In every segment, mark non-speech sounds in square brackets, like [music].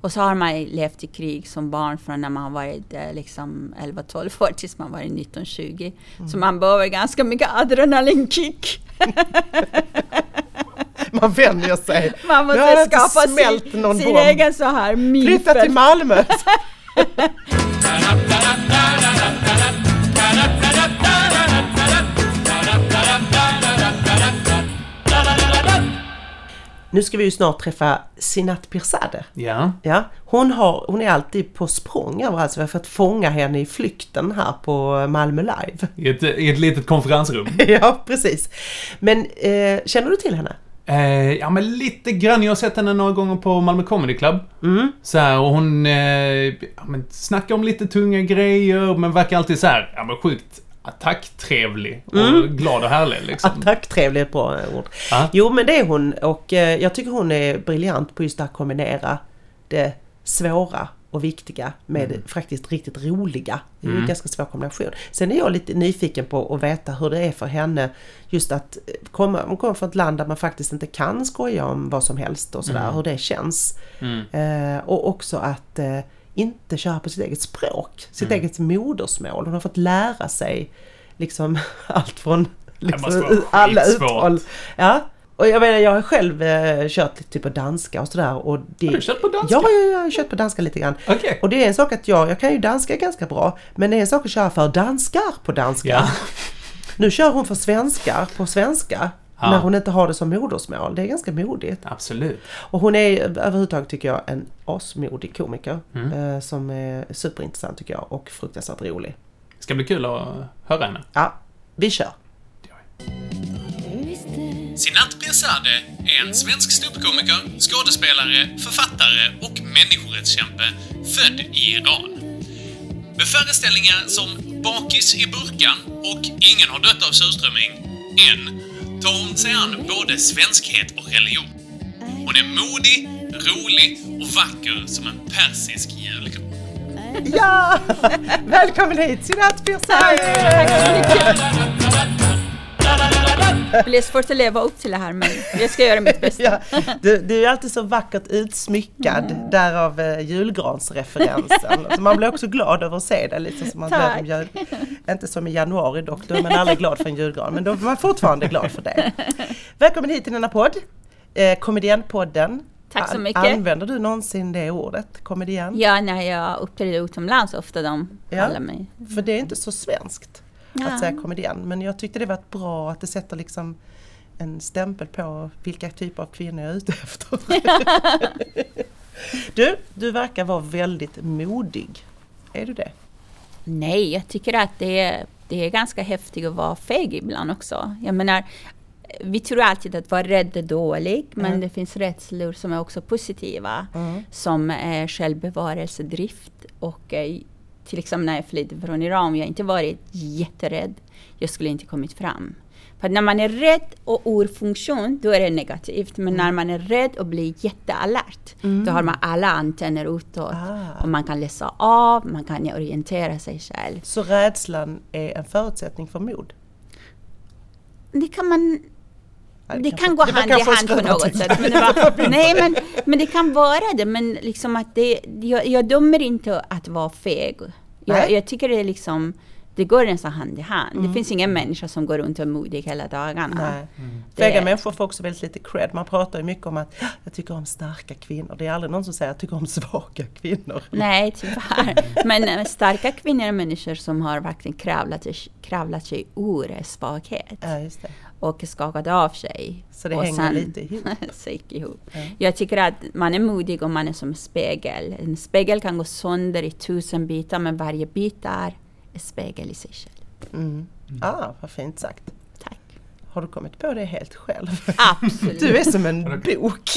Och så har man levt i krig som barn från när man varit eh, liksom 11-12 år tills man var 19-20. Mm. Så man behöver ganska mycket adrenalinkick. [laughs] man vänjer sig. Man måste skapa sin, sin egen så här Flytta till Malmö! [laughs] Nu ska vi ju snart träffa Sinat Pirzadeh. Ja. ja hon, har, hon är alltid på språng överallt, så vi har fått fånga henne i flykten här på Malmö Live. I ett, i ett litet konferensrum. [laughs] ja, precis. Men eh, känner du till henne? Eh, ja, men lite grann. Jag har sett henne några gånger på Malmö Comedy Club. Mm. Så här, och hon eh, ja, snackar om lite tunga grejer, men verkar alltid så här, ja men sjukt attacktrevlig och mm. glad och härlig. Liksom. Attacktrevlig är ett bra ord. Ah. Jo men det är hon och eh, jag tycker hon är briljant på just att kombinera det svåra och viktiga med mm. faktiskt riktigt roliga. Det är ju en mm. ganska svår kombination. Sen är jag lite nyfiken på att veta hur det är för henne just att komma, hon kommer från ett land där man faktiskt inte kan skoja om vad som helst och sådär, mm. hur det känns. Mm. Eh, och också att eh, inte köra på sitt eget språk, sitt mm. eget modersmål. Hon har fått lära sig liksom [laughs] allt från liksom, alla uttal. Ja. Och jag menar jag har själv eh, kört lite typ på danska och sådär. Och det, har du kört på danska? Ja, jag, jag har kört på danska lite grann. Okay. Och det är en sak att jag, jag kan ju danska ganska bra. Men det är en sak att köra för danskar på danska. Ja. Nu kör hon för svenskar på svenska. Ja. När hon inte har det som modersmål. Det är ganska modigt. Absolut. Och hon är överhuvudtaget tycker jag en asmodig komiker. Mm. Eh, som är superintressant tycker jag och fruktansvärt rolig. Det ska bli kul att höra henne. Ja, vi kör. Sinat Pirzadeh är en svensk ståuppkomiker, skådespelare, författare och människorättskämpe född i Iran. Med föreställningar som Bakis i burkan och Ingen har dött av surströmming, än, tar hon sig an både svenskhet och religion. Hon är modig, rolig och vacker som en persisk julgran. Ja! [laughs] Välkommen hit Sinat Pirzadeh! Tack så mycket! Det blir svårt att leva upp till det här men jag ska göra mitt [laughs] bästa. Ja, du, du, är alltid så vackert utsmyckad, mm. därav eh, julgransreferensen. Så man blir också glad över att se det. Lite som man Tack. Jul, inte som i januari dock, då är man aldrig glad för en julgran. Men då är man fortfarande glad för det. Välkommen hit till denna podd, eh, Komedienpodden. Tack så mycket. Använder du någonsin det ordet, komedian? Ja, när jag uppträder utomlands ofta de kallar ja, mig. För det är inte så svenskt ja. att säga komedian. Men jag tyckte det var bra att det sätter liksom en stämpel på vilka typer av kvinnor jag är ute efter. [laughs] [laughs] du, du verkar vara väldigt modig. Är du det? Nej, jag tycker att det är, det är ganska häftigt att vara feg ibland också. Jag menar, vi tror alltid att vara rädd är dålig, men mm. det finns rädslor som är också positiva. Mm. Som är självbevarelsedrift och till exempel när jag flydde från Iran, jag har inte varit jätterädd. Jag skulle inte kommit fram. För när man är rädd och ur funktion, då är det negativt. Men mm. när man är rädd och blir jättealert, mm. då har man alla antenner utåt. Ah. Och man kan läsa av, man kan orientera sig själv. Så rädslan är en förutsättning för mod? Det kan man det, kan gå hand i hand på något sätt. Men [laughs] var, nej, men, men det kan vara det. Men liksom att det, jag, jag dömer inte att vara feg. Jag, jag, tycker det är liksom det går nästan hand i hand. Mm. Det finns ingen människa som går runt och är modig hela dagarna. Mm. Fega människor får också väldigt lite cred. Man pratar ju mycket om att jag tycker om starka kvinnor. Det är aldrig någon som säger att jag tycker om svaga kvinnor. [laughs] Nej, tyvärr. Men äh, starka kvinnor är människor som har verkligen kravlat, kravlat sig ur svaghet. Ja, och skakade av sig. Så det hänger sen, lite ihop? [laughs] ihop. Ja. Jag tycker att man är modig om man är som en spegel. En spegel kan gå sönder i tusen bitar men varje bit är spegel i sig själv. Mm. Mm. Ah, vad fint sagt. Tack. Har du kommit på det helt själv? Absolut. Du är som en bok.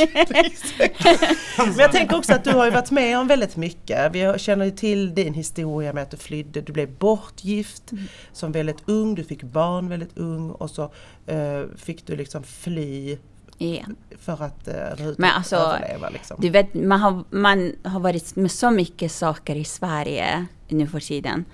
[laughs] Men jag tänker också att du har ju varit med om väldigt mycket. Vi känner ju till din historia med att du flydde, du blev bortgift mm. som väldigt ung, du fick barn väldigt ung och så uh, fick du liksom fly Ja. För att uh, Men alltså, överleva. Liksom. Du vet, man har, man har varit med så mycket saker i Sverige nu för tiden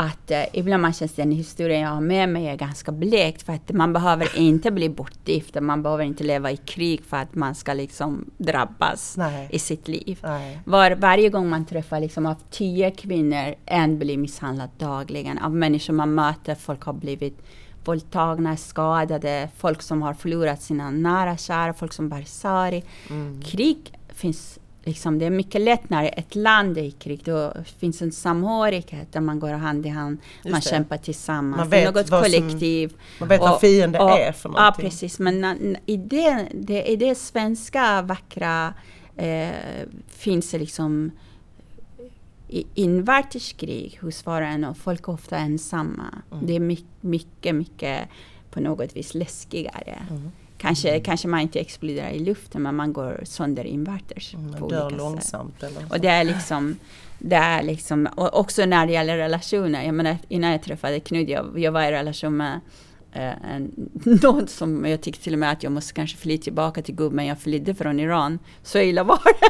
att eh, ibland man känns den historien jag har med mig är ganska blekt för att man behöver inte bli bortgift man behöver inte leva i krig för att man ska liksom drabbas Nej. i sitt liv. Nej. Var, varje gång man träffar liksom av tio kvinnor, en blir misshandlad dagligen. Av människor man möter, folk har blivit våldtagna, skadade, folk som har förlorat sina nära kära, folk som bär sari. Mm. Krig finns liksom, det är mycket lätt när ett land är i krig. Då finns en samhörighet där man går hand i hand, Just man det. kämpar tillsammans. Man vet något vad som- kollektiv. Man vet vad fiende är för Ja, någonting. precis. Men na- i det, det, i det svenska vackra eh, finns det liksom i invärteskrig hos var och en och folk är ofta ensamma. Mm. Det är my, mycket, mycket på något vis läskigare. Mm. Kanske, kanske man inte exploderar i luften men man går sönder invärtes Mm, på Man dör olika sätt. långsamt eller så. Och det är liksom, det är liksom, och också när det gäller relationer. Jag menar innan jag träffade Knud, jag, jag var i relation med eh, en, någon som jag tyckte till och med att jag måste kanske fly tillbaka till gubben jag flydde från Iran. Så illa var det.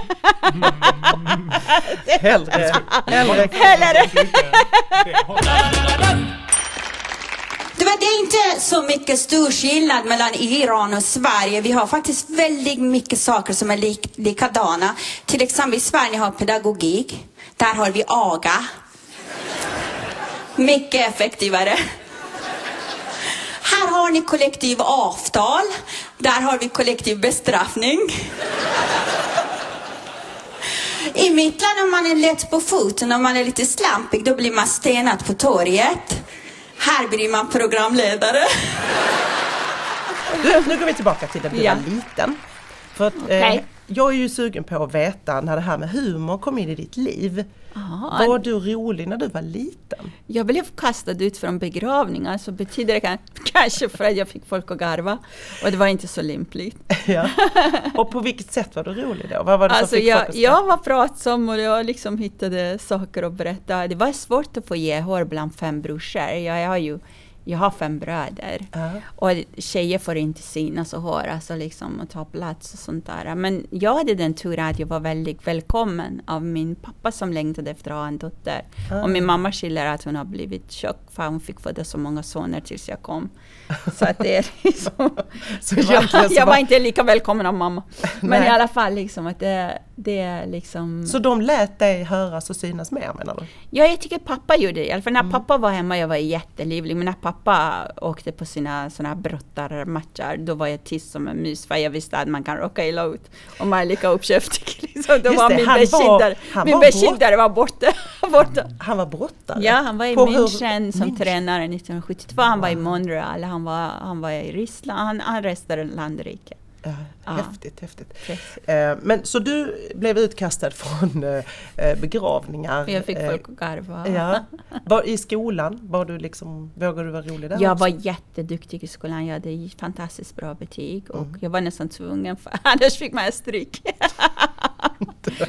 Hellre, hellre Hellre. Du vet, det är inte så mycket stor skillnad mellan Iran och Sverige. Vi har faktiskt väldigt mycket saker som är lik, likadana. Till exempel i Sverige har pedagogik. Där har vi aga. Mycket effektivare. Här har ni kollektiv avtal. Där har vi kollektiv bestraffning. I mitt land om man är lätt på foten, om man är lite slampig, då blir man stenad på torget. Här blir man programledare. Du, nu går vi tillbaka till när du Ja. var liten. För att, eh, Okej. Jag är ju sugen på att veta när det här med humor kom in i ditt liv. Ja, Var du rolig när du var liten? Jag blev kastad ut från begravningar så betyder det kan, [laughs] kanske för att jag fick folk att garva. Och det var inte så lämpligt. [laughs] Ja. Och på vilket sätt var du rolig då? Vad var det Alltså som fick folk jag, att jag var pratsam och jag liksom hittade saker att berätta. Det var svårt att få gehör bland fem brorsor. Jag, jag har ju jag har fem bröder. Ja. Och tjejer får inte synas och höras och liksom och ta plats och sånt där. Men jag hade den turen att jag var väldigt välkommen av min pappa som längtade efter att ha en dotter. Ah. Och min mamma skiljer att hon har blivit tjock för hon fick föda så många söner tills jag kom. Så att det är [laughs] liksom... Så så jag var var- inte lika välkommen av mamma. [laughs] Men Nej. i alla fall liksom att det, det är liksom... Så de lät dig höras och synas mer menar du? Ja, jag tycker pappa gjorde det. Alla fall Mm. när pappa var hemma, jag var jättelivlig. Men när pappa åkte på sina såna här brottarmatcher, då var jag tyst som en mus. För jag visste att man kan råka illa ut om man är lika uppkäftig. [laughs] Liksom. Då Just var det, min var- beskyddare, min var beskyddare var borta. [laughs] borta. Han var brottare? Ja, han var i På hur- München som München? tränare 1972. Han var i Montreal, han var, han var i Ryssland. Han, han reste landrike. Ja, Ja. häftigt, häftigt. Eh, Men så du blev utkastad [laughs] från eh, eh, begravningar? Jag fick eh, folk att garva. Ja. [laughs] Var, I skolan, var du liksom, vågade du vara rolig där Jag också? var jätteduktig i skolan, jag hade fantastiskt bra betyg och Mm. jag var nästan tvungen, för [laughs] annars fick man stryk.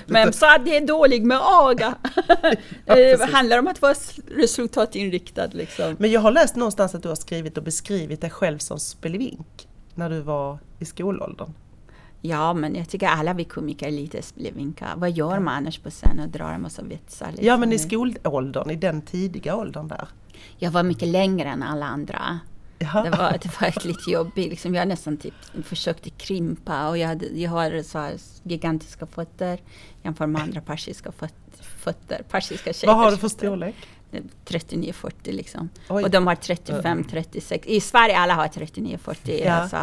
Men så att det är dålig med aga. det precis. handlar om att vara resultatinriktad liksom. Men jag har läst någonstans att du har skrivit och beskrivit dig själv som spelevink när du var i skolåldern. Ja, men jag tycker alla vi komiker är lite spelevinka. Vad gör man annars på scen och drar en massa vitsar? Liksom. Ja men i skolåldern, i den tidiga åldern där. Jag var mycket längre än alla andra. Jaha. Det var, det var [laughs] lite jobbigt. Liksom jag nästan typ försökte krympa och jag, hade, jag har så här gigantiska fötter jämfört med andra persiska föt- fötter. Persiska. Vad har du för storlek? 39-40 liksom. Oj. Och de har 35-36. I Sverige alla har 39-40. Ja. Alltså,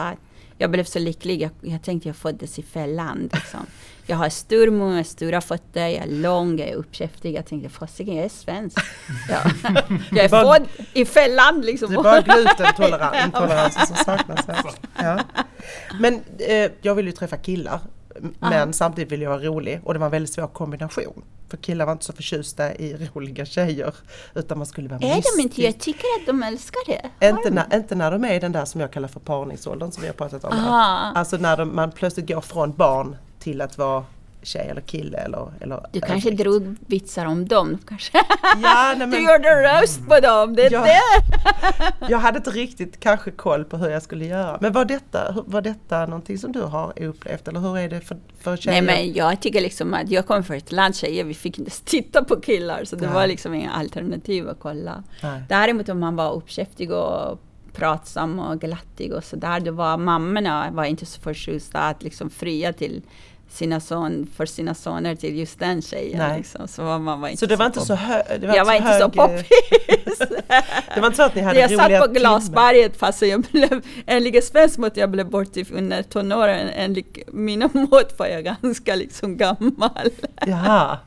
jag blev så lycklig. Jag, jag tänkte jag föddes i fel land. Liksom. Jag har stor mun, stora fötter, jag är lång, jag är uppkäftig. Jag tänkte fasiken, jag är svensk. [laughs] Ja. Jag är Bara- född i fel land liksom. Det är bara glutenintoleransen [laughs] som saknas här. Ja. Men eh, jag vill ju träffa killar. Men samtidigt vill jag vara rolig och det var en väldigt svår kombination. För killar var inte så förtjusta i roliga tjejer. Utan man skulle vara Är de inte? Jag mystisk. tycker att de älskar det. Inte när, inte när de är i den där som jag kallar för parningsåldern som vi har pratat om. här. Aha. Alltså när de, man plötsligt går från barn till att vara tjej eller kille eller... eller Du kanske drog vitsar om dem kanske? Ja, nej, [laughs] Du men gjorde röst på dem, det är Ja. det! [laughs] jag hade inte riktigt kanske koll på hur jag skulle göra. Men var detta, var detta någonting som du har upplevt eller hur är det för, för tjejer? Nej men jag tycker liksom att jag kommer från ett land tjejer, vi fick inte [laughs] titta på killar så det Nej. var liksom inga alternativ att kolla. Nej. Däremot om man var uppkäftig och pratsam och glattig och sådär, då var mammorna var inte så förtjusta att liksom fria till sina son, för sina soner till just den tjejen. Liksom. Så man var inte Så det var inte så hög... Jag var inte så hög, poppis. [laughs] Det var inte så att ni hade jag satt på? Glasberget fast jag blev, enligt svensk mått jag blev bort under tonåren, enligt mina mått var jag ganska liksom gammal. Jaha.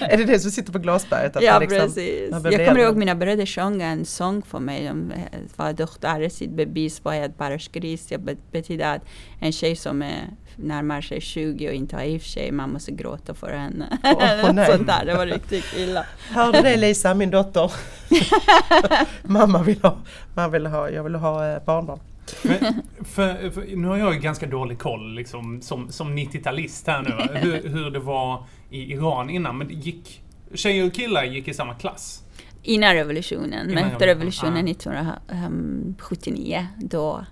är det det som sitter på Glasberget? Att ja liksom- precis. Jag kommer ihåg mina bröder sjöng en sång för mig. De eh, var doktorer sitt bevis på att bara skris. Det bet- betyder att en tjej som är närmar sig 20 och inte har gift sig, man måste gråta för henne. Åh, åh, [laughs] nej. Sånt där, det var riktigt illa. Hörde det Lisa, min dotter? [laughs] Mamma vill ha, man vill ha, jag vill ha eh, barnbarn. Men, för, för, nu har jag ju ganska dålig koll liksom, som, som 90-talist här nu, hur, hur det var i Iran innan. Men gick, tjejer och killar gick i samma klass. Innan revolutionen, men efter revolutionen, revolutionen 1979 då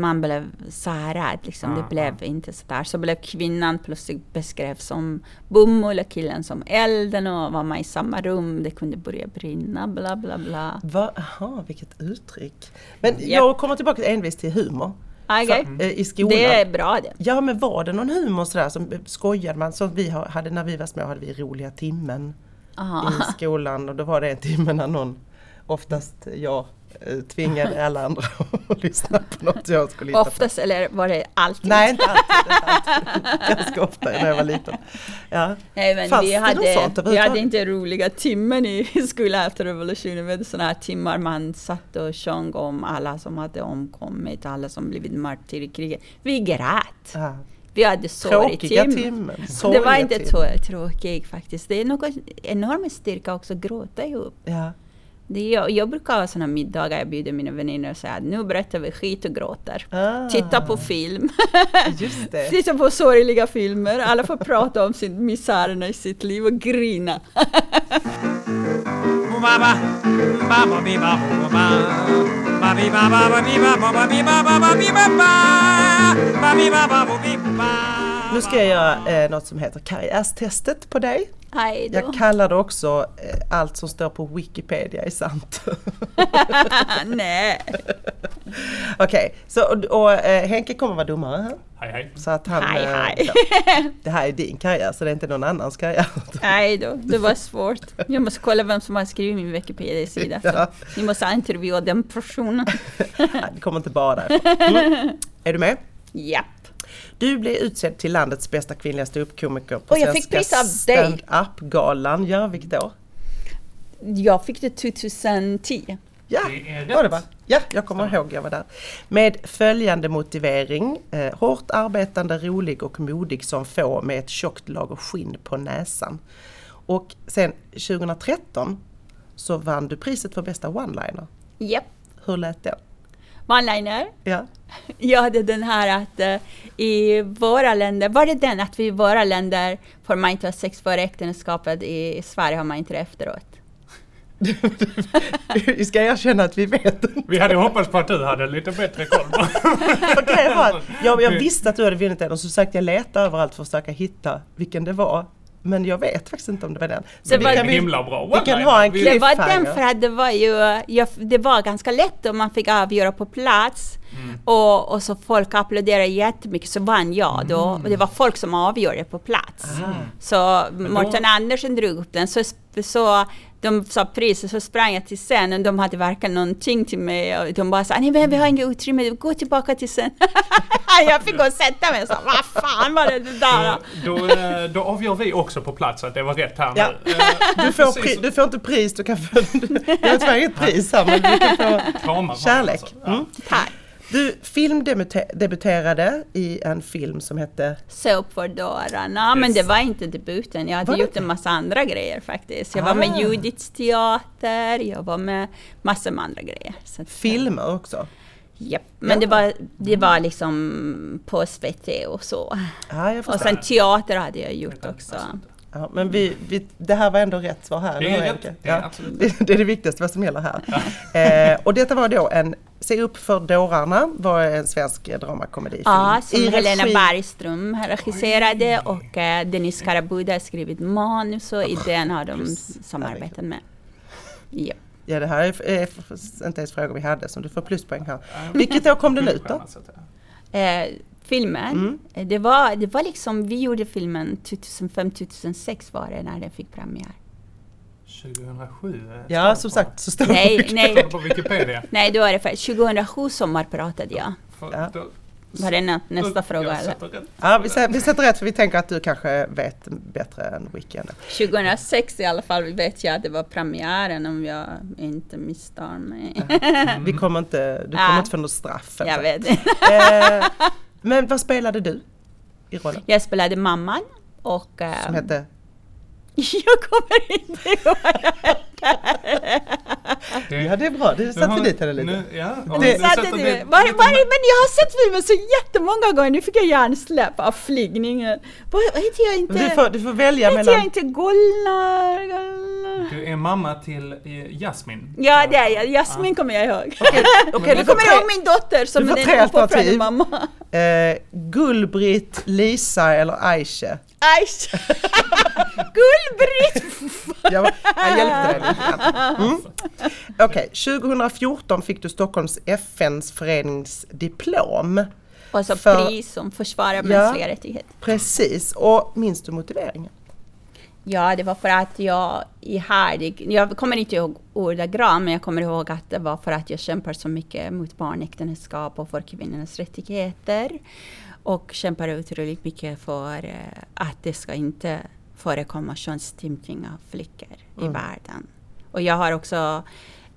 man blev särad, liksom. Ah, det blev inte sådär. Så blev kvinnan plötsligt beskrevs som bomull och killen som elden och var man i samma rum, det kunde börja brinna, bla bla bla. Va? Aha, vilket uttryck. Men Japp. jag kommer tillbaka envis till humor. Okej, För, eh, I skolan. Det är bra det. Ja men var det någon humor sådär som skojade man som vi ha- hade när vi var små hade vi roliga timmen Aha. i skolan och då var det en timme när någon, oftast jag, eh, tvingade [laughs] alla andra att [laughs] lyssna på något jag skulle hitta på. Oftast, eller var det alltid? Nej inte alltid, inte alltid. ganska ofta när jag var liten. Ja. Nej, men Fanns vi hade, sånt vi hade inte roliga timmen i [laughs] skolan efter revolutionen. Vi hade sådana här timmar man satt och sjöng om alla som hade omkommit, alla som blivit martyr i kriget. Vi grät. Ja. Vi hade sorg Tråkiga tim. timmen. Det var inte tråkigt faktiskt. Det är något enorm styrka också att gråta ihop. Ja. Det är, jag, jag brukar ha sådana middagar, jag bjuder mina vänner och säger att nu berättar vi skit och gråter. Ah, Titta på film. [laughs] Just det. Titta på sorgliga filmer. Alla får prata om sin misärerna i sitt liv och grina. Nu ska jag göra eh, något som heter karriärstestet på dig. Jag kallar det också eh, allt som står på Wikipedia är sant. [laughs] Nej. Okej, så och, och eh, Henke kommer vara domare här. Hej hej. Så att han, Hej, eh, hej. ja, det här är din karriär så det är inte någon annans karriär. Nej då, det var svårt. Jag måste kolla vem som har skrivit min Wikipedia-sida. Ja. Ni måste intervjua den personen. [laughs] Det kommer inte bara därifrån. [laughs] Mm. Är du med? Japp. Du blev utsedd till landets bästa kvinnliga ståuppkomiker på Och jag fick pris av dig. stand-up-galan. Ja, vilket år? Jag fick det 2010. Ja, Det var det va? Ja, jag kommer ihåg, jag var där. Med följande motivering. Eh, hårt arbetande, rolig och modig som få med ett tjockt lager skinn på näsan. Och sen 2013 så vann du priset för bästa one-liner. Japp. Hur lät det? One-liner. Ja. [laughs] Jag hade den här att eh, i våra länder, var det den att vi i våra länder får man inte ha sex före äktenskapet, i Sverige har man inte det efteråt. [laughs] Ska erkänna att vi vet inte. Vi hade hoppats på att du hade lite bättre koll [laughs] att jag, jag visste att du hade vunnit den och så försökte jag leta överallt för att försöka hitta vilken det var. Men jag vet faktiskt inte om det var den. Så Det var- kan, vi, Himla bra vi kan ha en Det var den för att det var ju, jag, det var ganska lätt och man fick avgöra på plats. Och, och så folk applåderade jättemycket så vann jag då. Och det var folk som avgjorde på plats. Så Mårten Andersson drog upp den. Så, så de sa priset så sprang jag till scenen. De hade verkligen någonting till mig. Och de bara sa, nej men vi har inget utrymme, gå tillbaka till scenen. [laughs] jag fick gå och sätta mig och sa, vad fan var det, det där? Då, då, eh, då avgör vi också på plats att det var rätt här Ja. nu. Eh, Du får, pri, du får inte pris, du kan få... [laughs] Jag har tyvärr inget pris här men du kan få kramar kärlek. alltså. Ja. Mm. Tack. Du filmdebuterade i en film som hette... Upp för dörrarna. Men Yes. det var inte debuten. Jag hade Var det gjort inte? en massa andra grejer faktiskt. Jag var med Ah. Judiths teater, jag var med massor med andra grejer. Så att, Filmer också. Japp, men det, var, det var liksom på SVT och så. Ja, jag Och sen teater hade jag gjort också. Ja, men vi, vi, det här var ändå rätt svar här. Det är rätt. Henke? Det är Ja. absolut [laughs] Det, det är det viktigaste vad som gäller här. Eh, och detta var då en Se upp för dårarna var en svensk dramakomedifilm. Ja, som I Helena regi- Bergström regisserade och eh, Dennis Karabuda har skrivit manus och i den har de samarbetat med. Japp. Ja, det här är, är inte ens frågor vi hade som du får pluspoäng här. Vilket år kom den ut då? Eh, filmen, Mm. det, var, det var liksom, vi gjorde filmen 2005-2006 var det när den fick premiär. 2007? eh, Ja, som på- sagt så står Nej, det nej, på Wikipedia. nej, då var det för 2007 sommarpratade jag. För Ja. då- Var det nä, nästa fråga Jag eller? Ja, vi, sätter, vi sätter rätt för vi tänker att du kanske vet bättre än Wiki. ändå. 2006 i alla fall vet jag att det var premiären om jag inte misstar mig. [laughs] Vi kommer inte, du kommer Ja. inte få något straff. jag alltså. vet. Eh, men vad spelade du i rollen? Jag spelade mamman och... eh, Som hette? [laughs] jag kommer inte ihåg. Det- Ja, det är bra. Du satte dit henne lite. Nu, ja, Det nu satte du- det- var, var, men jag har sett filmen så jättemånga gånger, nu fick jag hjärnsläpp av flygningen. Vad vad heter jag inte? Du får, du får välja heter jag mellan... inte Golnar? Golnar? Du är mamma till eh, Jasmin. Ja, det är jag. Jasmin kommer jag ihåg. Okej, jag du får kommer tre, ihåg min dotter som du är en uppoffrande mamma. eh, Gullbritt, Lisa eller Aisha. Aish! [laughs] Gullbritt! [laughs] Jag, jag hjälpte dig lite. Mm. Okej, 2014 fick du Stockholms FNs föreningsdiplom. Och så För- pris som försvarar Ja. mänskliga rättigheter. Precis, och minns du motiveringen? Ja, det var för att jag ihärdig, jag kommer inte ihåg ordagrant, men jag kommer ihåg att det var för att jag kämpar så mycket mot barnäktenskap och för kvinnornas rättigheter. Och kämpar otroligt mycket för eh, att det ska inte förekomma könsstympning av flickor i världen. Och jag har också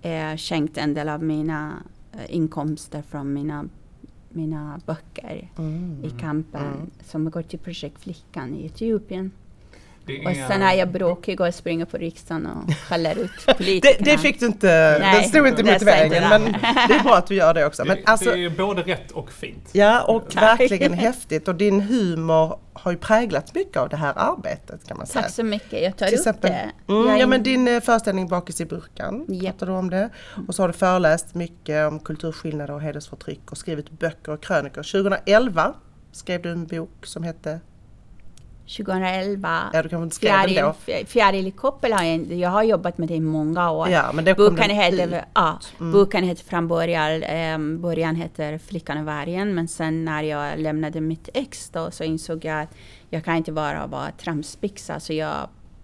eh, skänkt en del av mina eh, inkomster från mina, mina böcker i kampen som går till projekt Flickan i Etiopien. Det Och sen är jag bråkig och springer på riksdagen och skäller ut [laughs] Det, politikerna. det fick du inte, Nej, det stod inte i det motiveringen men [laughs] det är bra att du gör det också. Men det, alltså, det är både rätt och fint. ja och Tack. verkligen [laughs] häftigt och din humor har ju präglat mycket av det här arbetet kan man säga. Tack så mycket, jag tar Till upp exempel, det. mm, ja men din eh, föreställning Bakis i burkan, Japp. pratar du om det. Och så har du föreläst mycket om kulturskillnader och hedersförtryck och skrivit böcker och krönikor. 2011 skrev du en bok som hette, 2011. ja du kanske inte skrev den då? Fjäril, fjäril har jag, jag har jobbat med det i många år. Ja men det Boken heter, ut. Mm. ja, boken heter från början, um, början heter Flickan och vargen men sen när jag lämnade mitt ex då så insåg jag att jag kan inte bara vara tramspixa så jag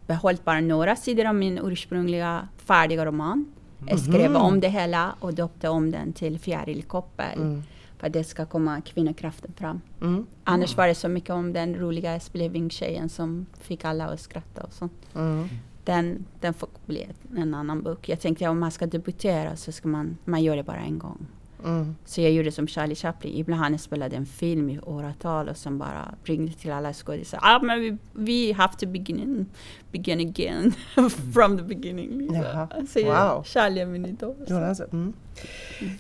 behållit bara några sidor av min ursprungliga färdiga roman. Jag skrev Mhm. om det hela och döpte om den till Fjäril i koppel. För att det ska komma kvinnokraften fram. Mm. Annars var det så mycket om den roliga Spleving-tjejen som fick alla att skratta och sånt. Mm. Den, den får bli en annan bok. Jag tänkte om man ska debutera så ska man, man gör det bara en gång. Mm. Så jag gjorde som Charlie Chaplin. Ibland spelade en film i åratal och sen bara ringde till alla skådisar. Ah, men vi, vi have to begin, begin again [laughs] from the beginning. Liksom. Så jag, Wow. Charlie är min idol. Så. Mm.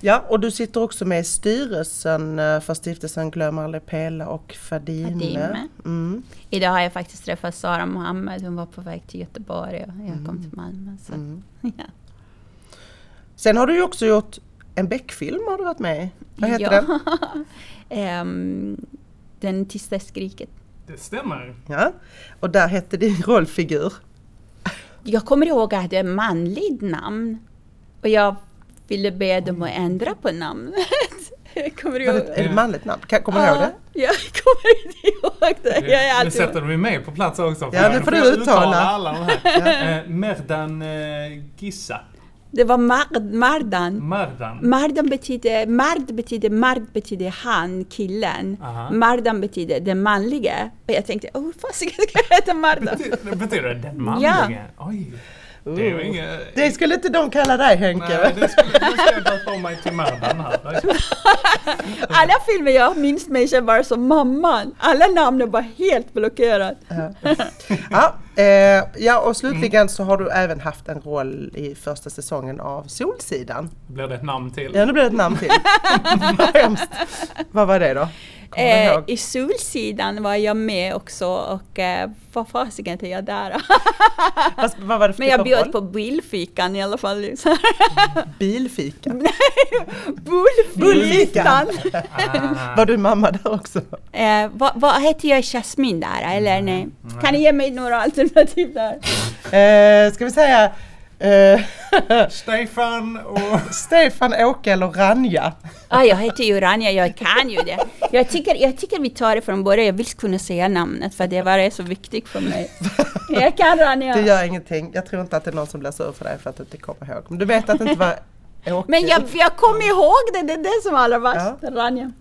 Ja, och du sitter också med i styrelsen eh, för stiftelsen Glöm aldrig Pela och Fadime. Fadime. Mm. Idag har jag faktiskt träffat Sara Mohammed. Hon var på väg till Göteborg och jag kom till Malmö. Så. Mm. [laughs] Ja. Sen har du ju också gjort en Beck-film har du varit med i. Vad heter ja. den? [laughs] Ehm, den tysta skriket. Det stämmer. Ja. Och där hette din rollfigur. Jag kommer ihåg att jag hade ett manligt namn. Och jag ville be dem att ändra på namnet. [laughs] Jag kommer Var ihåg. det, är det manligt namn? Kan- Kommer du ihåg det? Ja, jag kommer inte ihåg det. Jag är nu alltid... sätter du mig med på plats också. Ja, nu jag får du jag uttala. alla de här. Eh, Merdan eh, Gissa. Det var Mard, Mardan. Mardan. Mardan betyder, Mard betyder, Mard betyder han, killen. Aha. Mardan betyder den manlige. Och jag tänkte, oh fasiken ska jag heta Mardan? Betyder, betyder det den manlige? Oj. Det Oh. inget... Det skulle inte de kalla dig Henke. Nej, det skulle, ska jag döpa om mig till Mardan här. [laughs] Alla filmer jag minns mig själv bara som mamman. Alla namn är bara helt blockerade. Ja, Eh, ja och slutligen så har du även haft en roll i första säsongen av Solsidan. Blir det ett namn till? Ja nu blir det ett namn till. [laughs] Vad hemskt. Vad var det då? Eh? I Solsidan var jag med också och eh, vad fasiken är jag där? [laughs] Fast, vad var det för Men typ jag av bjöd på bilfikan i alla fall. Liksom. [laughs] Bilfika. [laughs] Bullfikan! Ah. Var du mamma där också? eh, vad, vad heter jag Jasmin där eller nej? Kan ni ge mig några alternativ där? Eh, ska vi säga Stefan och... [laughs] Stefan, Åke eller Ranja? Ah, jag heter ju Rania, jag kan ju det. Jag tycker, jag tycker vi tar det från början, jag vill kunna säga namnet för det var det så viktigt för mig. Jag kan Rania. Det gör ingenting. Jag tror inte att det är någon som blir sur för dig för att du inte kommer ihåg. Men du vet att det inte var Åke? Men jag, jag kommer ihåg det, det är det som är allra värst. Rania.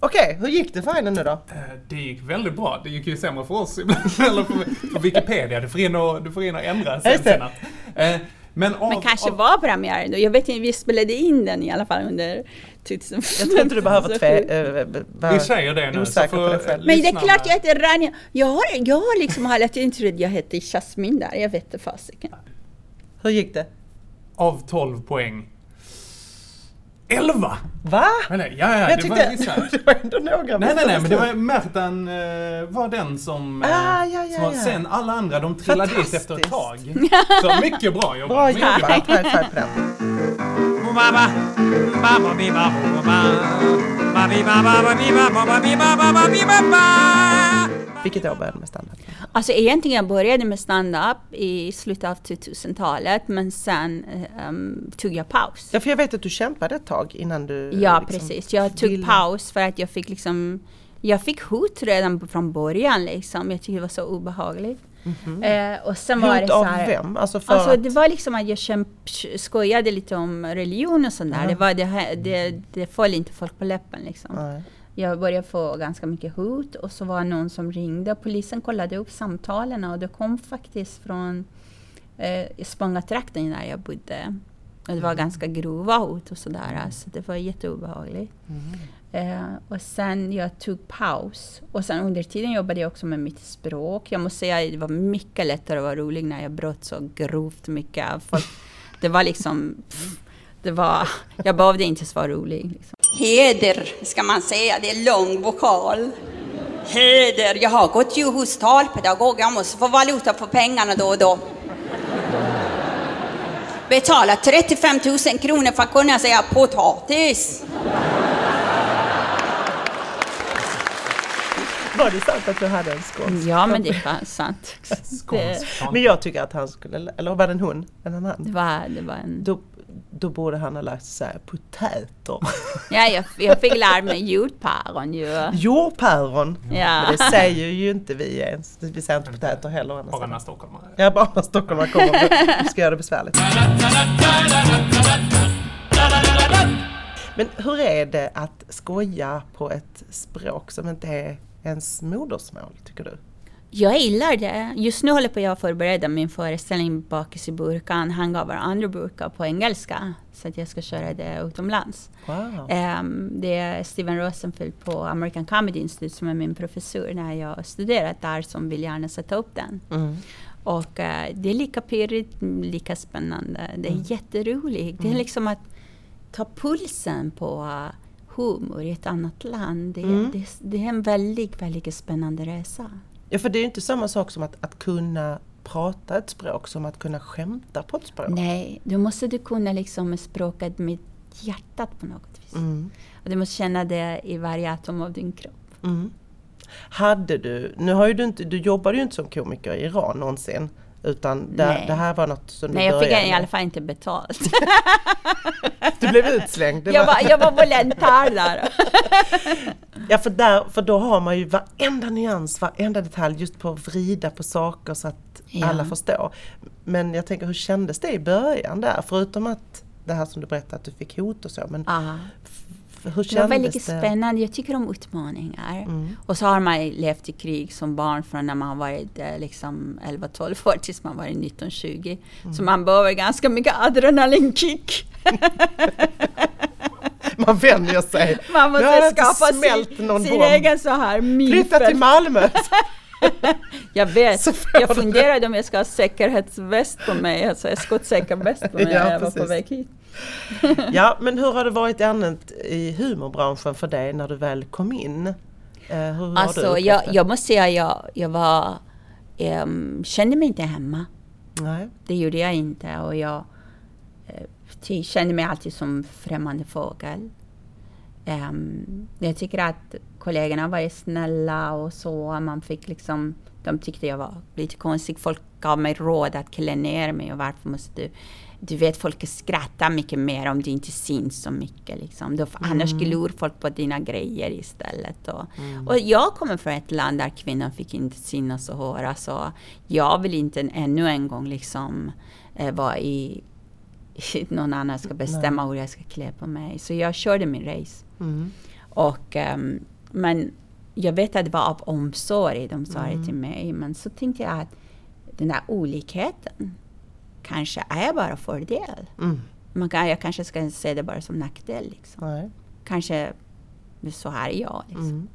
Okej, hur gick det för henne nu då? Eh, Det gick väldigt bra. Det gick ju sämre för oss [laughs] ibland. Eller för, för Wikipedia. Du får in och, du får in och ändra sen. Det. eh, men av, Men kanske av, var premiären då. Jag vet inte, vi spelade in den i alla fall under 2000. Jag tror inte du behöver tve, äh, vara Vi säger det nu. så dig själv. Men det är klart jag heter Rania. Jag har, jag har liksom hela tiden trott att jag hette Jasmin där. Jag vet inte fasiken. Hur gick det? Av 12 poäng. 11! Va? Eller, ja, ja, Jag det var tyckte vissa. [laughs] det var ändå några Nej, nej, nej, men det var... var Märtan eh, var den som... eh, Ah, ja, ja, som var, ja. Sen alla andra, de trillade dit efter ett tag. Så mycket bra jobbat. Bra jobbat, high five på den. Vilket år började med standup? Alltså egentligen jag började med stand-up i slutet av 2000-talet men sen ehm, tog jag paus. Ja, för jag vet att du kämpade ett tag innan du... Ja, liksom precis. Jag tog ville- paus för att jag fick liksom jag fick hot redan från början liksom. Jag tyckte det var så obehagligt. Eh, och sen var det Hot så av här, vem? Alltså Alltså det var liksom att jag kämp, skojade lite om religion och sånt där. Ja. Det, var det, det, det föll inte folk på läppen liksom. Nej. Jag började få ganska mycket hot och så var det någon som ringde. Polisen kollade upp samtalen och det kom faktiskt från eh, Spångatrakten där jag bodde. Och det var ganska grova hot och sådär. Alltså det var jätteobehagligt. Eh, och sen jag tog paus. Och sen under tiden jobbade jag också med mitt språk. Jag måste säga att det var mycket lättare att vara rolig när jag bröt så grovt mycket. Folk, det var liksom... Pff, det var, jag behövde inte ens vara rolig. Liksom. Heder ska man säga, det är lång vokal. Heder, jag har gått ju hos talpedagog, jag måste få valuta för pengarna då och då. Betala 35 000 kronor för att kunna säga potatis. Var det sant att du hade en skånsk? Ja, men det är sant. Det, Skånsk. Men jag tycker att han skulle, eller var det en hon? Eller en det, han? var, det var en... Då, då borde han ha lärt sig säga potäter. [laughs] Ja, jag, jag fick lära mig jordpäron ju. Jordpäron! Ja. Men det säger ju inte vi ens. Vi säger inte potäter heller. Bara annars. när stockholmare. Ja, bara när stockholmare kommer. Vi ska göra det besvärligt. Men hur är det att skoja på ett språk som inte är ens modersmål, tycker du? Jag gillar det. Just nu håller på jag att förbereda min föreställning Bakis i burkan, Hangover andra burkar på engelska. Så att jag ska köra det utomlands. Wow. Ehm, det är Steven Rosenfield på American Comedy Institute som är min professor när jag studerat där som vill gärna sätta upp den. Mm. Och eh, det är lika pirrigt, mm, lika spännande. Det är Mm. jätteroligt. Det är liksom att ta pulsen på eh, humor i ett annat land. Det, Mm. det, det är en väldigt, väldigt spännande resa. Ja, för det är inte samma sak som att, att kunna prata ett språk som att kunna skämta på ett språk. Nej, då måste du kunna liksom språket med hjärtat på något vis. Mm. Och du måste känna det i varje atom av din kropp. Mm. Hade du, nu har ju du inte, du jobbade ju inte som komiker i Iran någonsin. Utan det, det här var något som du Nej, jag fick började i alla med. fall inte betalt. [laughs] Du blev utslängd. Det jag, var, jag var volontär där. [laughs] Ja, för, där, för då har man ju varenda nyans, varenda detalj just på att vrida på saker så att Ja. alla förstår. Men jag tänker, hur kändes det i början där? Förutom att det här som du berättade att du fick hot och så. Men. Hur Det var kändes väldigt det? spännande. Jag tycker om utmaningar. Mm. Och så har man levt i krig som barn från när man varit eh, liksom 11-12 år tills man var 19-20. Mm. Så man behöver ganska mycket adrenalinkick. [laughs] man vänjer sig. Man måste skapa sin, sin egen så här Flytta till. Malmö! [laughs] Jag vet. Jag funderade om jag ska ha säkerhetsväst på mig, alltså skottsäker väst på [laughs] mig Ja, när jag var på väg hit. Ja, men hur har det varit annat i humorbranschen för dig när du väl kom in? Eh, hur Alltså, jag, jag måste säga jag, jag var, ehm, kände mig inte hemma. Nej. Det gjorde jag inte och jag ty- kände mig alltid som främmande fågel. Ehm, jag tycker att kollegorna var snälla och så. Man fick liksom, de tyckte jag var lite konstig. Folk gav mig råd att klä ner mig och varför måste du... Du vet, folk skrattar mycket mer om du inte syns så mycket. Liksom. Då, Annars glor folk på dina grejer istället. Och, och jag kommer från ett land där kvinnor fick inte synas och höras. Så jag vill inte ännu en gång liksom eh, vara i någon annan ska bestämma hur jag ska klä på mig. Så jag körde min race. Mm. Och, ehm, men jag vet att det var av omsorg de sa det till mig. Men så tänkte jag att den där olikheten kanske är bara fördel. Mm. Man kan, jag kanske ska se det bara som nackdel. Liksom. Nej. Kanske så här är jag. Liksom. Mm.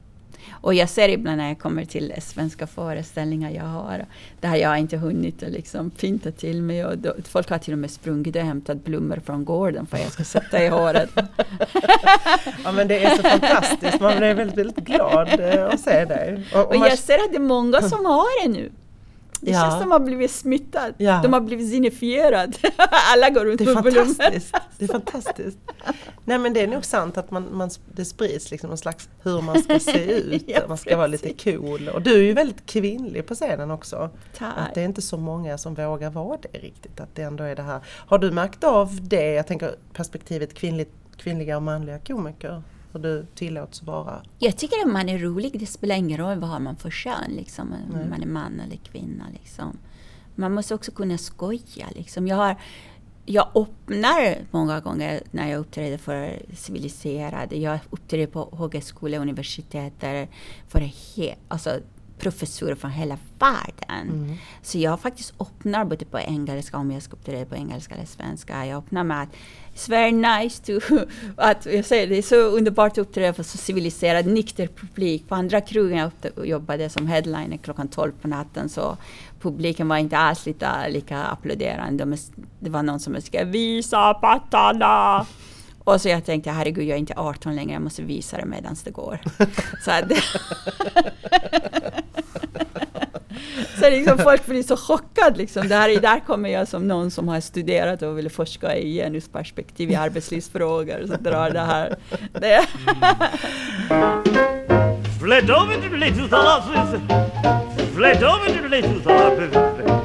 Och jag ser ibland när jag kommer till svenska föreställningar jag har, där jag inte hunnit liksom pynta till mig. Och då, folk har till och med sprungit och hämtat blommor från gården för att jag ska sätta i håret. [laughs] Ja men det är så fantastiskt, man blir väldigt, väldigt glad eh, att se dig. Och, och Och jag ser att det är många som har det nu. Det Ja. känns som att de har blivit smittade. Ja. De har blivit signifierade. [laughs] Alla går runt det är med blommor. fantastiskt. Det är [laughs] fantastiskt. Nej men det är nog sant att man, man, det sprids liksom någon slags hur man ska se [laughs] ut. Ja, man ska vara lite cool. Och du är ju väldigt kvinnlig på scenen också. Tack. Att det är inte så många som vågar vara det riktigt. Att det ändå är det här. Har du märkt av det, jag tänker perspektivet kvinnligt, kvinnliga och manliga komiker? Hur du tillåts vara? Jag tycker att man är rolig, det spelar ingen roll vad har man för kön, liksom, om man är man eller kvinna. Liksom. Man måste också kunna skoja. Liksom. Jag, har, jag öppnar många gånger när jag uppträder för civiliserade. Jag uppträder på högskola och universitet för he, alltså, professorer från hela världen. Så jag faktiskt öppnar både på engelska, om jag ska uppträda på engelska eller svenska. Jag öppnar med att It's very nice to... [laughs] Att, jag säger det är så underbart att uppträda för så civiliserad, nykter publik. På andra krogen jag jobbade som headliner klockan 12 på natten så publiken var inte alls lika, lika applåderande. De, det var någon som skrev ”Visa pattarna!” Och så jag tänkte, herregud, jag är inte 18 längre, jag måste visa det medan det går. [laughs] så att, [laughs] [laughs] så liksom folk blir så chockade. Liksom. Där, där kommer jag som någon som har studerat och vill forska i genusperspektiv i arbetslivsfrågor. Så drar det här. Det. Fled Fled Fled Fled.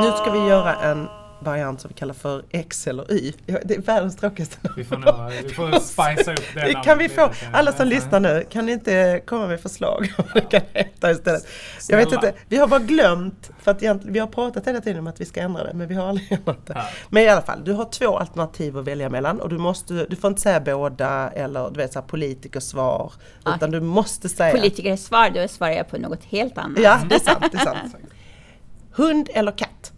Nu ska vi göra en variant som vi kallar för X eller Y. Ja, Det är världens tråkigaste Vi får, nog, vi får spicea upp det [laughs] kan vi få, alla som lyssnar nu, kan ni inte komma med förslag om vad det kan heta istället? Jag vet inte, vi har bara glömt, för att vi har pratat hela tiden om att vi ska ändra det, men vi har aldrig [laughs] ändrat det. Ja. Men i alla fall, du har två alternativ att välja mellan och du, måste, du får inte säga båda eller du vet så här, politikersvar, Ah. utan du måste säga... Politikers svar, då svarar jag på något helt annat. Ja, det är sant, det är sant. [laughs] Hund eller katt?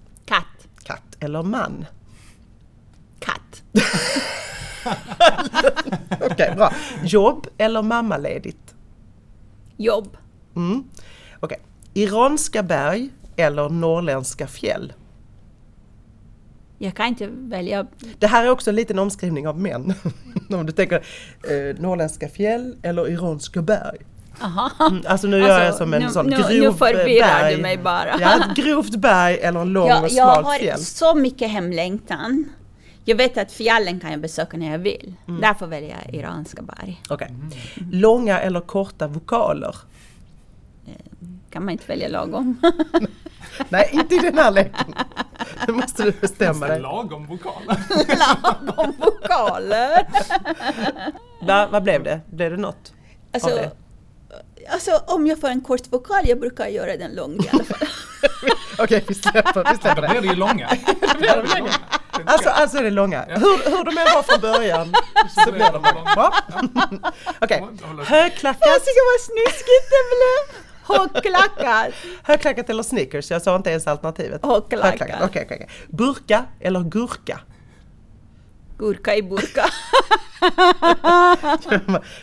Katt. Eller man? Katt. [laughs] Okej, bra. Jobb eller mammaledigt? Jobb. Mm. Okej. Iranska berg eller norrländska fjäll? Jag kan inte välja. Det här är också en liten omskrivning av män. [laughs] Om du tänker eh, norrländska fjäll eller iranska berg. Aha. Mm, alltså nu gör jag Alltså, som en nu- sån nu- grov nu förvirrar berg. du mig bara. Ja, ett grovt berg eller en lång Jag, och jag smalt har fjäll. så mycket hemlängtan. Jag vet att fjällen kan jag besöka när jag vill. Mm. Därför väljer jag iranska berg. Okej. Långa eller korta vokaler? Kan man inte välja lagom? [laughs] Nej, inte i den här leken. Nu måste du bestämma Det är dig. lagom vokaler. [laughs] lagom vokaler! Va, vad blev det? Blev det något? Alltså, av det? Alltså om jag får en kort vokal, jag brukar göra den lång i alla fall. [laughs] Okej, vi släpper, vi släpper Då det. blir det ju långa. blir [laughs] det långa. Alltså, alltså är det långa. Hur, hur de än var från början [laughs] så blir de långa. Okej, högklackat. Jag tycker vad snuskigt det blev! Högklackat! Högklackat eller Snickers? Jag sa inte ens alternativet. Högklackat. Okej, okej, okej. Burka eller gurka? Gurka i burka. [laughs]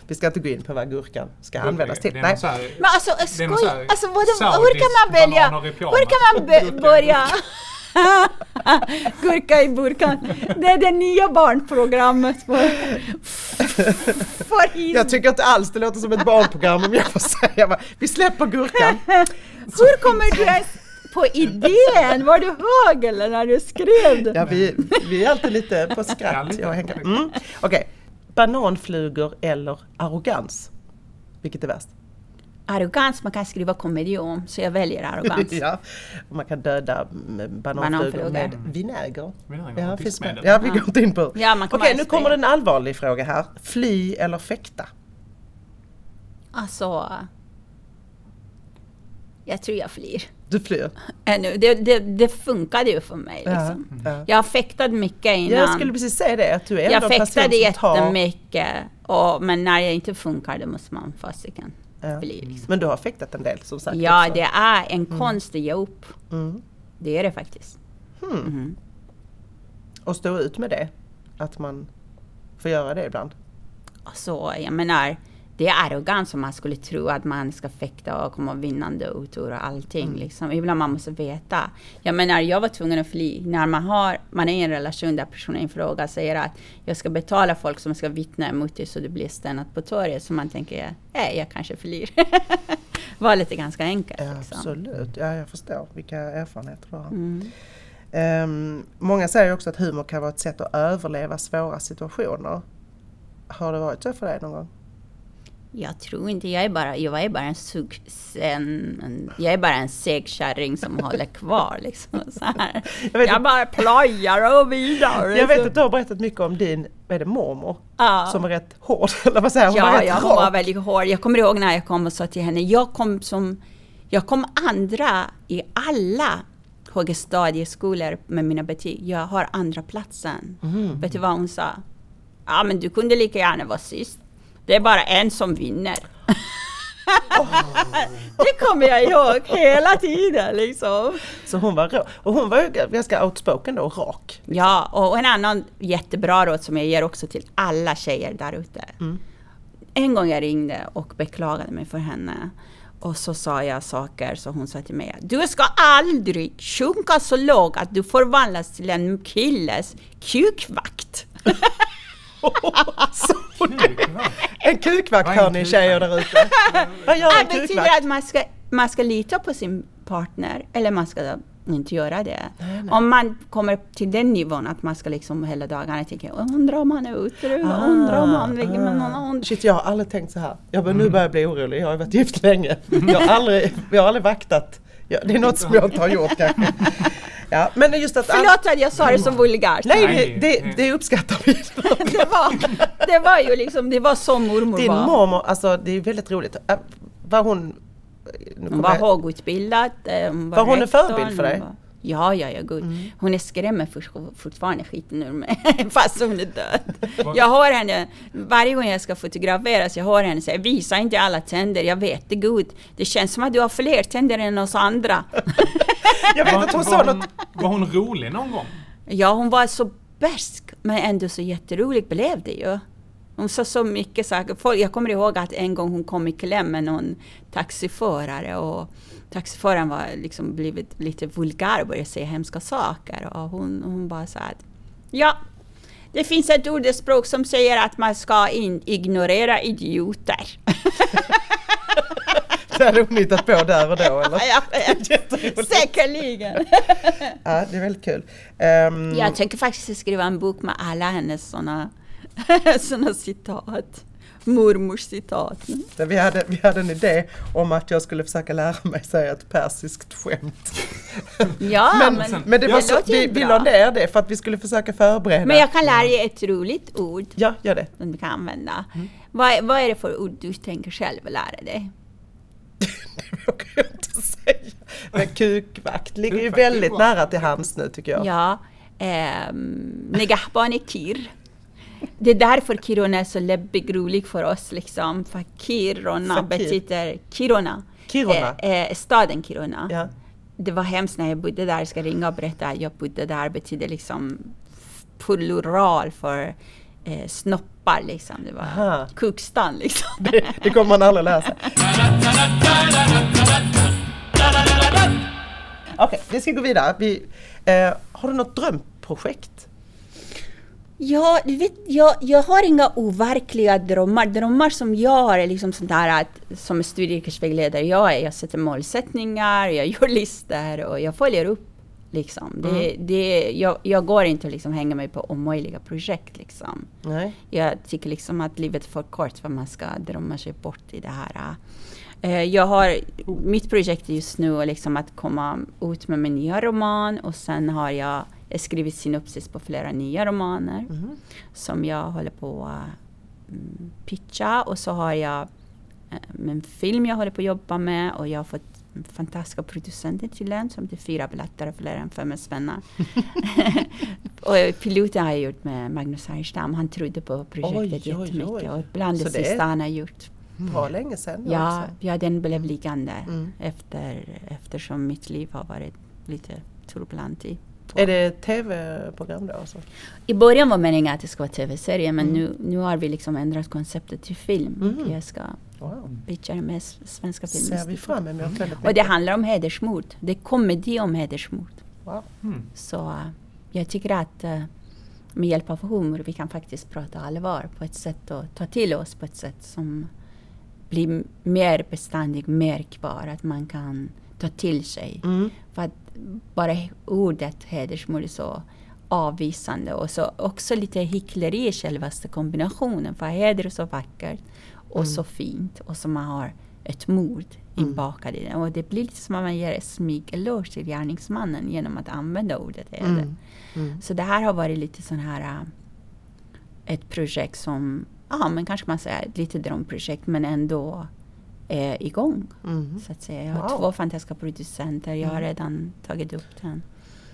Vi ska inte gå in på vad gurkan ska Gurka, användas till. Nej. här- Men alltså skoj, alltså vadå, hur kan man välja? Hur kan man be- börja? Gurka i burkan. [laughs] Det är det nya barnprogrammet för, för Jag tycker inte alls det låter som ett barnprogram om jag får säga. Vi släpper gurkan. [laughs] Hur kommer du på idén? Var du hög eller när du skrev det? Ja, vi, vi är alltid lite på skratt. Jag Henka. Mm. Okej, bananflugor eller arrogans? Vilket är värst? Arrogans man kan skriva komedi om, så jag väljer arrogans. [laughs] ja, man kan döda bananflugor Bananflugor. med vinäger. Vinäger Ja, finns med. ja, vi går inte in på. Ja, man kan Okej, bara nu kommer det en allvarlig fråga här. Fly eller fäkta? Alltså... Jag tror jag flyr. Du flyr? Ännu. Det, det, det funkade ju för mig. Liksom. Ja, ja. Jag har fäktat mycket innan. Jag skulle precis säga det, att du är jag fäktade tar... jättemycket. Och, men när det inte funkar då måste man fasiken Ja. fly. Liksom. Men du har fäktat en del som sagt Ja, också. det är en konst att ge upp. Mm. Det är det faktiskt. Och stå ut med det. Att man får göra det ibland. Alltså, jag menar, det är arrogant om man skulle tro att man ska fäkta och komma vinnande ut ur allting. Mm. Liksom. Ibland man måste veta. Jag menar, jag var tvungen att fly. När man, har, man är i en relation där personen i fråga säger att jag ska betala folk som ska vittna emot dig så du blir stannat på torget. Så man tänker, nej, jag kanske flyr. [laughs] Valet är ganska enkelt. Ja, Liksom. absolut, ja jag förstår vilka erfarenheter du har. Mm. Ehm, många säger också att humor kan vara ett sätt att överleva svåra situationer. Har det varit så för dig någon gång? Jag tror inte, jag är bara, jag är bara en sug, en, jag är bara en seg kärring som håller kvar liksom. Så här. [laughs] Jag vet Jag, bara plojar och vidare. Jag vet så- att du har berättat mycket om din, vad är det, mormor? Ja. Som var rätt hård, [laughs] eller vad säger jag? Hon var Ja, rätt ja, hon var väldigt hård. Jag kommer ihåg när jag kom och sa till henne, jag kom som, jag kom andra i alla högstadieskolor med mina betyg. Jag har andra platsen. Mm. Vet du vad hon sa? Ja, men du kunde lika gärna vara sist. Det är bara en som vinner. [laughs] det kommer jag ihåg hela tiden liksom. Så hon var rå. Och hon var ju ganska outspoken då, rak. Ja, och en annan jättebra råd som jag ger också till alla tjejer där ute. En gång jag ringde och beklagade mig för henne. Och så sa jag saker så hon sa till mig Du ska aldrig sjunka så lågt att du förvandlas till en killes kukvakt. [laughs] En kukvakt hör ni tjejer där ute. Vad gör en Det betyder kukvakt? att man ska, man ska lita på sin partner eller man ska inte göra det. Om man kommer till den nivån att man ska liksom hela dagarna tänka undrar om han är ute, undrar om han ligger med någon annan. Ah, Shit, jag har aldrig tänkt så här. Jag bara, nu börjar jag bli orolig. Jag har varit gift länge. Jag har aldrig, jag har aldrig vaktat. Ja, det är något som jag inte har gjort kanske. Ja, men just att... Förlåt att jag sa det så vulgärt. Nej, Nej, det, det, uppskattar vi. [laughs] Det var, det var ju liksom, det var så mormor Din var. mormor, alltså det är väldigt roligt. Äh, Var hon... Hon var jag- högutbildad. eh, Hon Var hon en förebild för dig? var- Ja, ja, ja, gud. Hon är skrämmer för, fortfarande skiten ur mig, [laughs] fast hon är död. Jag hör henne, varje gång jag ska fotograferas, jag hör henne säga visa inte alla tänder, jag vet det gud. Det känns som att du har fler tänder än oss andra. [laughs] Jag vet Var, att hon var, sa något... var hon rolig någon gång? Ja, hon var så bärsk, men ändå så jätteroligt blev det ju. Hon sa så mycket saker. Jag kommer ihåg att en gång hon kom i kläm med någon taxiförare och taxiföraren var liksom blivit lite vulgär och började säga hemska saker. Och hon, hon bara sa att ja, det finns ett ordspråk som säger att man ska ignorera idioter. [laughs] Det hade hon hittat på där och då [laughs] eller? Ja, ja. [laughs] Säkerligen. Ja, det är väldigt kul. Ehm, Jag tänker faktiskt skriva en bok med alla hennes såna, [laughs] såna citat. Mormors citat. vi, hade, vi hade en idé om att jag skulle försöka lära mig säga ett persiskt skämt. Ja, [laughs] men, men, men det var så, ju vi, vi la ner det för att vi skulle försöka förbereda. Men jag kan lära dig ett roligt ord Ja, gör det. som du kan använda. Mm. Vad, vad är det för ord du tänker själv lära dig? [laughs] Det vågar jag inte säga. Men kukvakt ligger ju det väldigt nära till hands nu tycker jag. Ja, Negahban är kir. Det är därför Kiruna är så läbbig rolig för oss liksom. För Kiruna För kir. betyder Kiruna. Kiruna? Eh, eh, staden Kiruna. Ja. Det var hemskt när jag bodde där. Jag ska ringa och berätta jag bodde där. betyder liksom plural för eh, snoppar liksom. Det var Aha. kukstan liksom. Det, det kommer man aldrig sig. Okej, vi ska gå vidare. Vi, eh, har du något drömprojekt? Ja, du vet, jag, jag har inga overkliga drömmar. Drömmar som jag har är liksom sånt där att som studieyrkesvägledare jag är, jag sätter målsättningar, jag gör [laughs] listor och jag följer upp. Liksom. Det, det, jag, jag går inte att liksom hänga mig på omöjliga projekt. Liksom. Nej. Jag tycker liksom att livet är för kort för att man ska drömma sig bort i det här. Eh, Jag har, mitt projekt just nu är liksom att komma ut med min nya roman och sen har jag skrivit synopsis på flera nya romaner som jag håller på att mm, pitcha och så har jag eh, en film jag håller på att jobba med och jag har fått fantastiska producenter till den som heter Fyra och fler än fem svennar. [laughs] och piloten har jag gjort med Magnus Härenstam. Han trodde på projektet Oj, oj, jättemycket oj. och bland Så det det är- sista han har gjort. Bra länge sedan Ja, också. ja, den blev liggande Mm. efter, eftersom mitt liv har varit lite turbulent i. Är det tv-program då? Alltså? I början var meningen att det skulle vara tv-serie men Mm. nu, nu har vi liksom ändrat konceptet till film. Mhm. Jag ska Wow. pitcha det med svenska Ser vi fram emot väldigt mycket. Och det handlar om hedersmord. Det är komedi om hedersmord. Wow. Mm. Så eh, jag tycker att eh, med hjälp av humor vi kan faktiskt prata allvar på ett sätt och ta till oss på ett sätt som blir mer beständig, mer kvar. Att man kan ta till sig. Mm. För att bara ordet hedersmord är så avvisande och så också lite hyckleri i självaste kombinationen. För heder är så vackert och så fint och så man har ett mord inbakat i det. Och det blir lite som att man ger en smygeloge till gärningsmannen genom att använda ordet heder. Mm. Mm. Så det här har varit lite sån här äh, ett projekt som, ja men kanske man säger ett litet drömprojekt men ändå är igång. Mm. Så att säga. Jag har Wow. två fantastiska producenter. Jag har redan tagit upp den.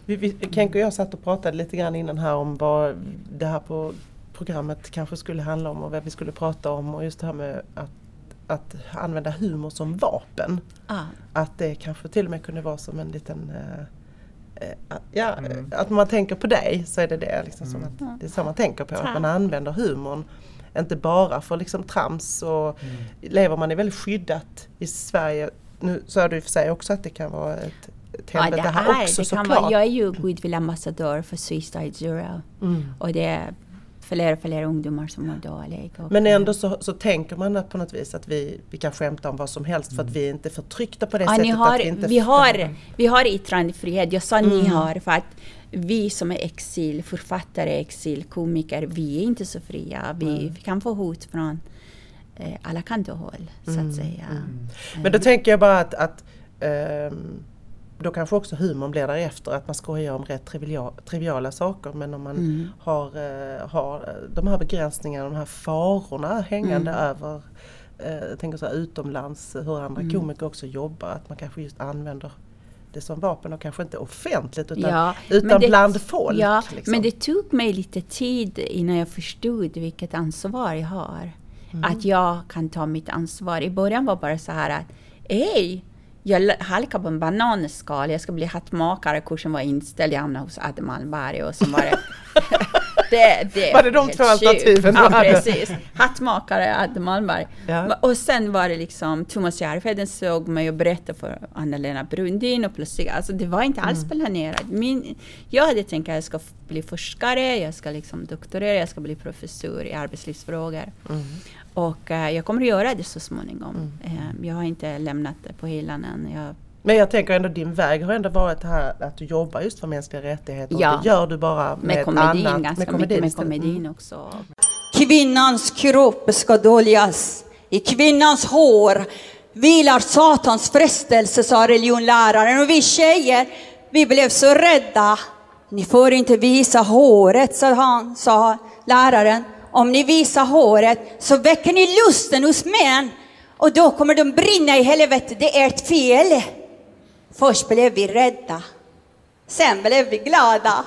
Vi, vi, Kenko och jag satt och pratade lite grann innan här om vad det här på programmet kanske skulle handla om och vad vi skulle prata om och just det här med att, att använda humor som vapen. Ah, Att det kanske till och med kunde vara som en liten eh, eh, Ja, Mm. eh, att man tänker på dig så är det det. Liksom, som Mm. att, det är så man tänker på, att man använder humorn. Inte bara för liksom trams och Mm. lever man är väldigt skyddat i Sverige. Nu sa du i och för sig också att det kan vara ett, ett ja, helvete det här här, också det kan såklart. vara, jag är ju goodwill-ambassadör för Suicide Zero. Mm. Och det är fler och fler ungdomar som mår dåligt. Och, Men ändå så, så tänker man att på något vis att vi, vi kan skämta om vad som helst för att vi är inte förtryckta på det Ja, sättet. ni har, att vi, inte vi, har, vi har yttrandefrihet. Jag sa ni Mm. har för att vi som är exilförfattare, exilkomiker, vi är inte så fria. Vi, vi kan få hot från eh, alla kanter och håll, så Mm, att säga. Men då tänker jag bara att, att ehm, då kanske också humorn blir därefter, att man skojar om rätt triviala, triviala saker men om man Mm. har, eh, har de här begränsningarna, de här farorna hängande Mm. över eh, jag tänker så här, utomlands, hur andra Mm. komiker också jobbar, att man kanske just använder det som vapen och kanske inte offentligt utan, Ja, utan det- bland folk. Ja, liksom. men det tog mig lite tid innan jag förstod vilket ansvar jag har. Mm. Att jag kan ta mitt ansvar. I början var det bara så här att, ej, jag halkade på en bananskal, jag ska bli hattmakare, kursen var inställd, jag hamnade hos Adde Malmberg och så var det... [laughs] det, det Var det de två alternativen du Ja, hade? precis. Hattmakare, Adde Malmberg. Ja. Och sen var det liksom Thomas Järvheden såg mig och berättade för Anna-Lena Brundin och plötsligt, alltså det var inte Mm. alls planerat. Min, jag hade tänkt att jag ska bli forskare, jag ska liksom doktorera, jag ska bli professor i arbetslivsfrågor. Mm. Och eh, jag kommer att göra det så småningom. Eh, jag har inte lämnat det på hyllan än. Jag, Men jag tänker ändå din väg har ändå varit här att du jobbar just för mänskliga rättigheter. Ja. Och det gör du bara med, med komedin, annat, ganska med mycket med. Mm. komedin också. Kvinnans kropp ska döljas. I kvinnans hår vilar Satans frestelse, sa religionläraren. Och vi tjejer, vi blev så rädda. Ni får inte visa håret, sa han, sa läraren. Om ni visar håret så väcker ni lusten hos män. Och då kommer de brinna i helvetet. Det är ert fel. Först blev vi rädda. Sen blev vi glada.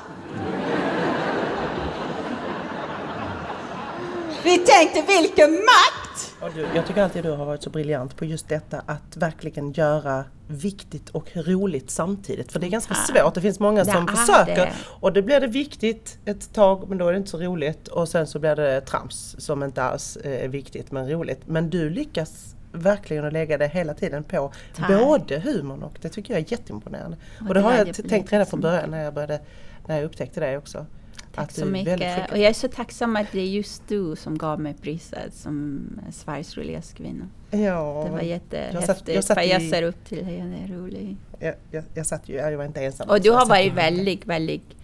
Vi tänkte vilken makt! Du, jag tycker alltid du har varit så briljant på just detta att verkligen göra viktigt och roligt samtidigt. För det är ganska svårt. Det finns många som Det försöker det. och då blir det viktigt ett tag men då är det inte så roligt och sen så blir det trams som inte alls eh, är viktigt men roligt. Men du lyckas verkligen att lägga det hela tiden på Tack. både humorn och det tycker jag är jätteimponerande. Och Och det har jag jag tänkt redan från början när jag började när jag upptäckte det också. Tack Att så mycket. Och jag är så tacksam att det är just du som gav mig priset som Sveriges roligaste kvinna. Ja, Det var jag satt- jättehäftigt. jag satt för jag ser upp till dig det är roligt. jag, jag, jag satt ju, jag var inte ensam. Och du jag har varit väldigt, väldigt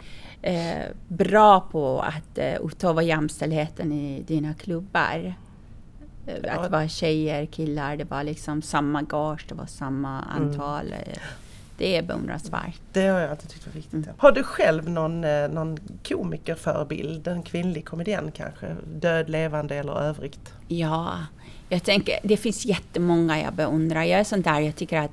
eh, bra på att eh, utöva jämställdheten i dina klubbar. Eh, Ja. Att vara tjejer, killar, det var liksom samma gage, det var samma Mm. antal. eh, Det är beundransvärt. Det har jag alltid tyckt var viktigt. Mm. Har du själv någon, eh, någon komikerförebild? En kvinnlig komedian kanske? Död, levande eller övrigt? Ja, jag tänker, det finns jättemånga jag beundrar. Jag är sån där, jag tycker att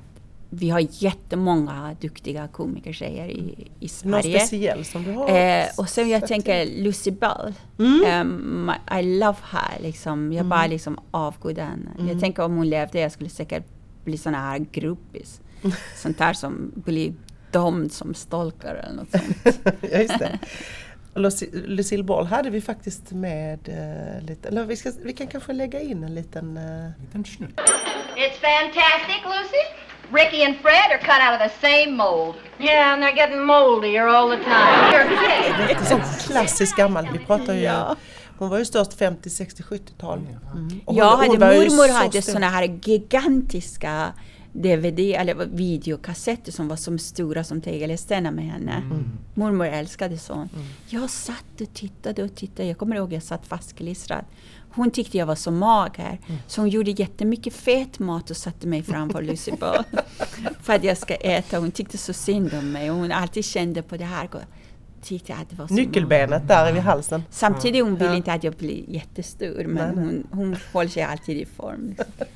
vi har jättemånga duktiga komikertjejer i, i Någon Sverige. speciell som du har? Eh, och sen jag tänker Lucy Bell. Mm. Um, I love her. Liksom. Jag bara liksom avgudar henne. Mm. Jag tänker om hon levde, jag skulle säkert bli sån här gruppis. [laughs] Sånt där som blir dömd som stalkare eller något sånt. [laughs] ja, just det. Lucille Ball hade vi faktiskt med eh, lite, eller vi, ska, vi kan kanske lägga in en liten... eh, Liten snutt. It's fantastic, Lucy. Ricky and Fred are cut out of the same mold. Yeah, and they're getting moldier all the time. You're kidding. Lite sån klassisk gammal, vi pratar ju... Ja. Hon var ju störst 50, 60, 70-tal. Mm. Hon- hade, mormor så hade såna här gigantiska DVD eller videokassetter som var som stora som tegelstenar med henne. Mm. Mormor älskade sånt. Jag satt och tittade och tittade. Jag kommer ihåg jag satt fastklistrad. Hon tyckte jag var så mager. Mm. Så hon gjorde jättemycket fet mat och satte mig framför Ball. [laughs] för att jag ska äta. Hon tyckte så synd om mig. Och hon alltid kände på det här. Att Nyckelbenet där vid halsen. Samtidigt hon vill Ja. inte att jag blir jättestor. Men Nej, nej. hon, hon håller sig alltid i form. Liksom. [laughs]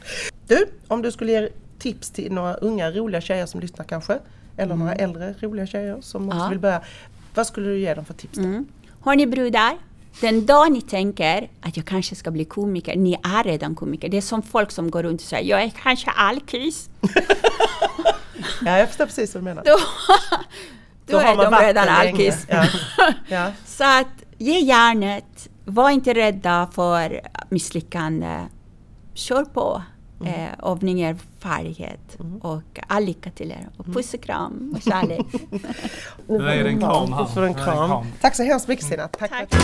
Du, om du skulle ge tips till några unga roliga tjejer som lyssnar kanske, eller några äldre roliga tjejer som också Mm. Ja. vill börja. Vad skulle du ge dem för tips? då? Mm. Har ni brudar? Den dag ni tänker att jag kanske ska bli komiker, ni är redan komiker. Det är som folk som går runt och säger jag är kanske alkis. [laughs] Ja, jag förstår precis vad du menar. Då, [laughs] då, har är de redan alkis. Ja. Ja. [laughs] Så att ge järnet, var inte rädda för misslyckande. Kör på. Mm. Eh, övningar, färdighet mm. och all lycka till er. Och mm. puss och kram och kärlek. [laughs] nu är det en kram här. För en kram. Tack så hemskt mycket Stina. Tack. Tack.